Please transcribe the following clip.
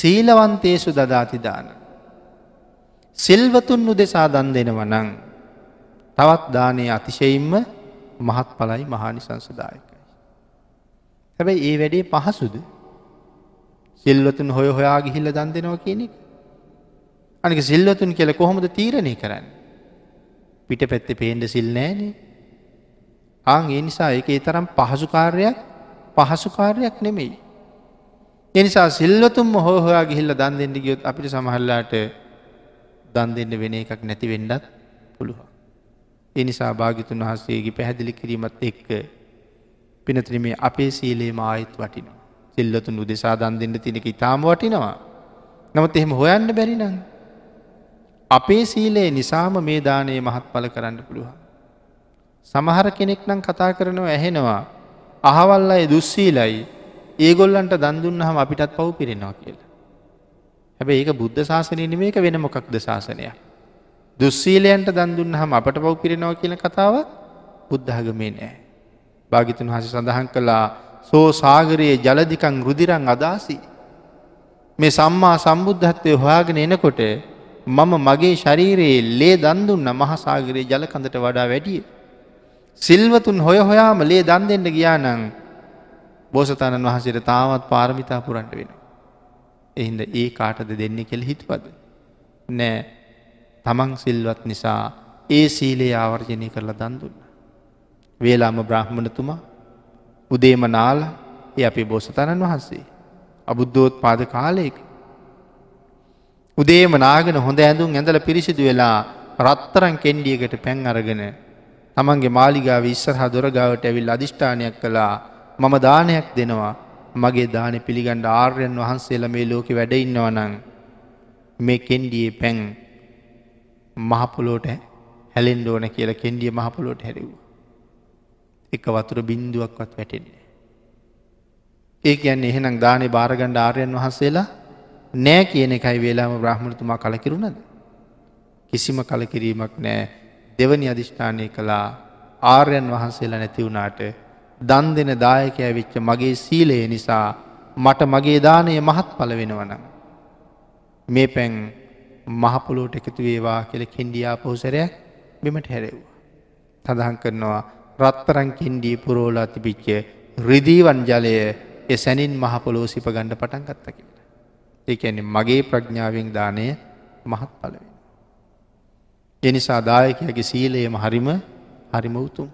සීලවන්තේසු දදාතිදාන. සිල්වතුන් උදෙසා දන් දෙනවනං තවත් දානය අතිශයින්ම මහත් පලයි මහානිසංසදායකයි. හැබැයි ඒ වැඩේ පහසුද සිල්වතුන් හොය හොයා ගිහිල්ල දන් දෙනවා කියන එක. අනික සිල්වතුන් කියල කොහොමද තීරණය කරන්න. පිට පැත්තේ පේන්ඩ සිල් නෑනේ. ආං ඒ නිසා එක ඒ තරම් පහසුකාරයක් පහසුකාරයක් නෙමෙයි. එනිසා සිල්වතුන්ම හෝ හොයා ගිහිල්ල දන් දෙන්න ගියොත් අපිට සමහල්ලාට දන් දෙන්න වෙන එකක් නැති වෙන්නත් පුළුවන්. එනිසා භාගිතුන් වහන්සේගේ පැහැදිලි කිරීමත් එක්ක පිනතිරීමේ අපේ සීලේ මායත් වටිනවා. සිල්ලතුන් උදෙසා දන් දෙන්න තිනෙක ඉතාම වටිනවා. නමුත් එහෙම හොයන්න බැරිනං. අපේ සීලේ නිසාම මේ දානයේ මහත් පල කරන්න පුළුවන්. සමහර කෙනෙක් නම් කතා කරනවා ඇහෙනවා. අහවල් අය දුස්සීලයි ඒගොල්ලන්ට දන්දුන්න හම අපිටත් පව් පිරෙනවා කියලා. හැබැ ඒක බුද්ධ ශාසනය නිමේක වෙන මොකක්ද ශාසනයක්. දුස්සීලයන්ට දන්දුන්න හම අපට පව් පිරෙනවා කියන කතාව බුද්ධහගමේ නෑ. භාගිතුන් හස සඳහන් කළා සෝ සාගරයේ ජලදිකං රුදිරං අදාසි. මේ සම්මා සම්බුද්ධත්වය හොයාගෙන එනකොට මම මගේ ශරීරයේ ලේ දන්දුන්න මහසාගරයේ ජලකඳට වඩා වැඩිය. සිල්වතුන් හොය හොයාම ලේ දන් දෙන්න ගියානං බෝසතාණන් වහසට තාමත් පාරමිතා පුරන්ට වෙන. එහින්ද ඒ කාටද දෙන්නේ කෙළ හිතුවද. නෑ තමන් සිල්වත් නිසා ඒ සීලේ ආවර්ජනය කරලා දන්දුන්න. වේලාම බ්‍රහ්මණතුමා උදේම නාල ඒ අපේ බෝසතණන් වහන්සේ. අබුද්ධෝත් පාද කාලයක. උදේම නාගෙන හොඳ ඇඳුම් ඇඳල පිරිසිදු වෙලා රත්තරන් කෙන්ඩියකට පැන් අරගෙන තමන්ගේ මාලිගාව ඉස්සරහ දොරගාවට ඇවිල් අධිෂ්ඨානයක් කළා මම දානයක් දෙනවා මගේ දාන පිළිගණ්ඩ ආර්යන් වහන්සේල මේ ලෝක වැඩඉන්නවනං මේ කෙන්ඩියේ පැන් මහපොලෝට හැලෙන්ඩ ඕන කියලා කෙන්ඩිය මහපොලෝට හැරවූ. එක වතුර බින්දුවක්වත් වැටෙන්නේ. ඒ කියන්න එහෙනම් දානෙ භාරගණ්ඩ ආර්යන් වහන්සේලා නෑ කියන එකයි වෙලාම බ්‍රහ්මණතුමා කලකිරුණද. කිසිම කලකිරීමක් නෑ දෙවනි අධිෂ්ඨානය කළා ආර්යන් වහන්සේලා නැති වුණාට දන් දෙන දායකය වෙච්ච මගේ සීලය නිසා මට මගේ දානය මහත් පල වෙනවන. මේ පැන් මහපොලෝට එකතු වේවා කියල කෙන්ඩියා පෝසරයක් බිමට හැරෙව්වා. සඳහන් කරනවා රත්තරං කෙන්ඩී පුරෝලා තිබිච්ච රිදීවන් ජලය එ සැනින් මහපොලෝ සිප ගණ්ඩ පටන් ගත්ත කියලා. ඒඇන්නේ මගේ ප්‍රඥාවෙන් දානය මහත් පලවෙන. එනිසා දායකයගේ සීලයම හරිම හරිම උතුම්.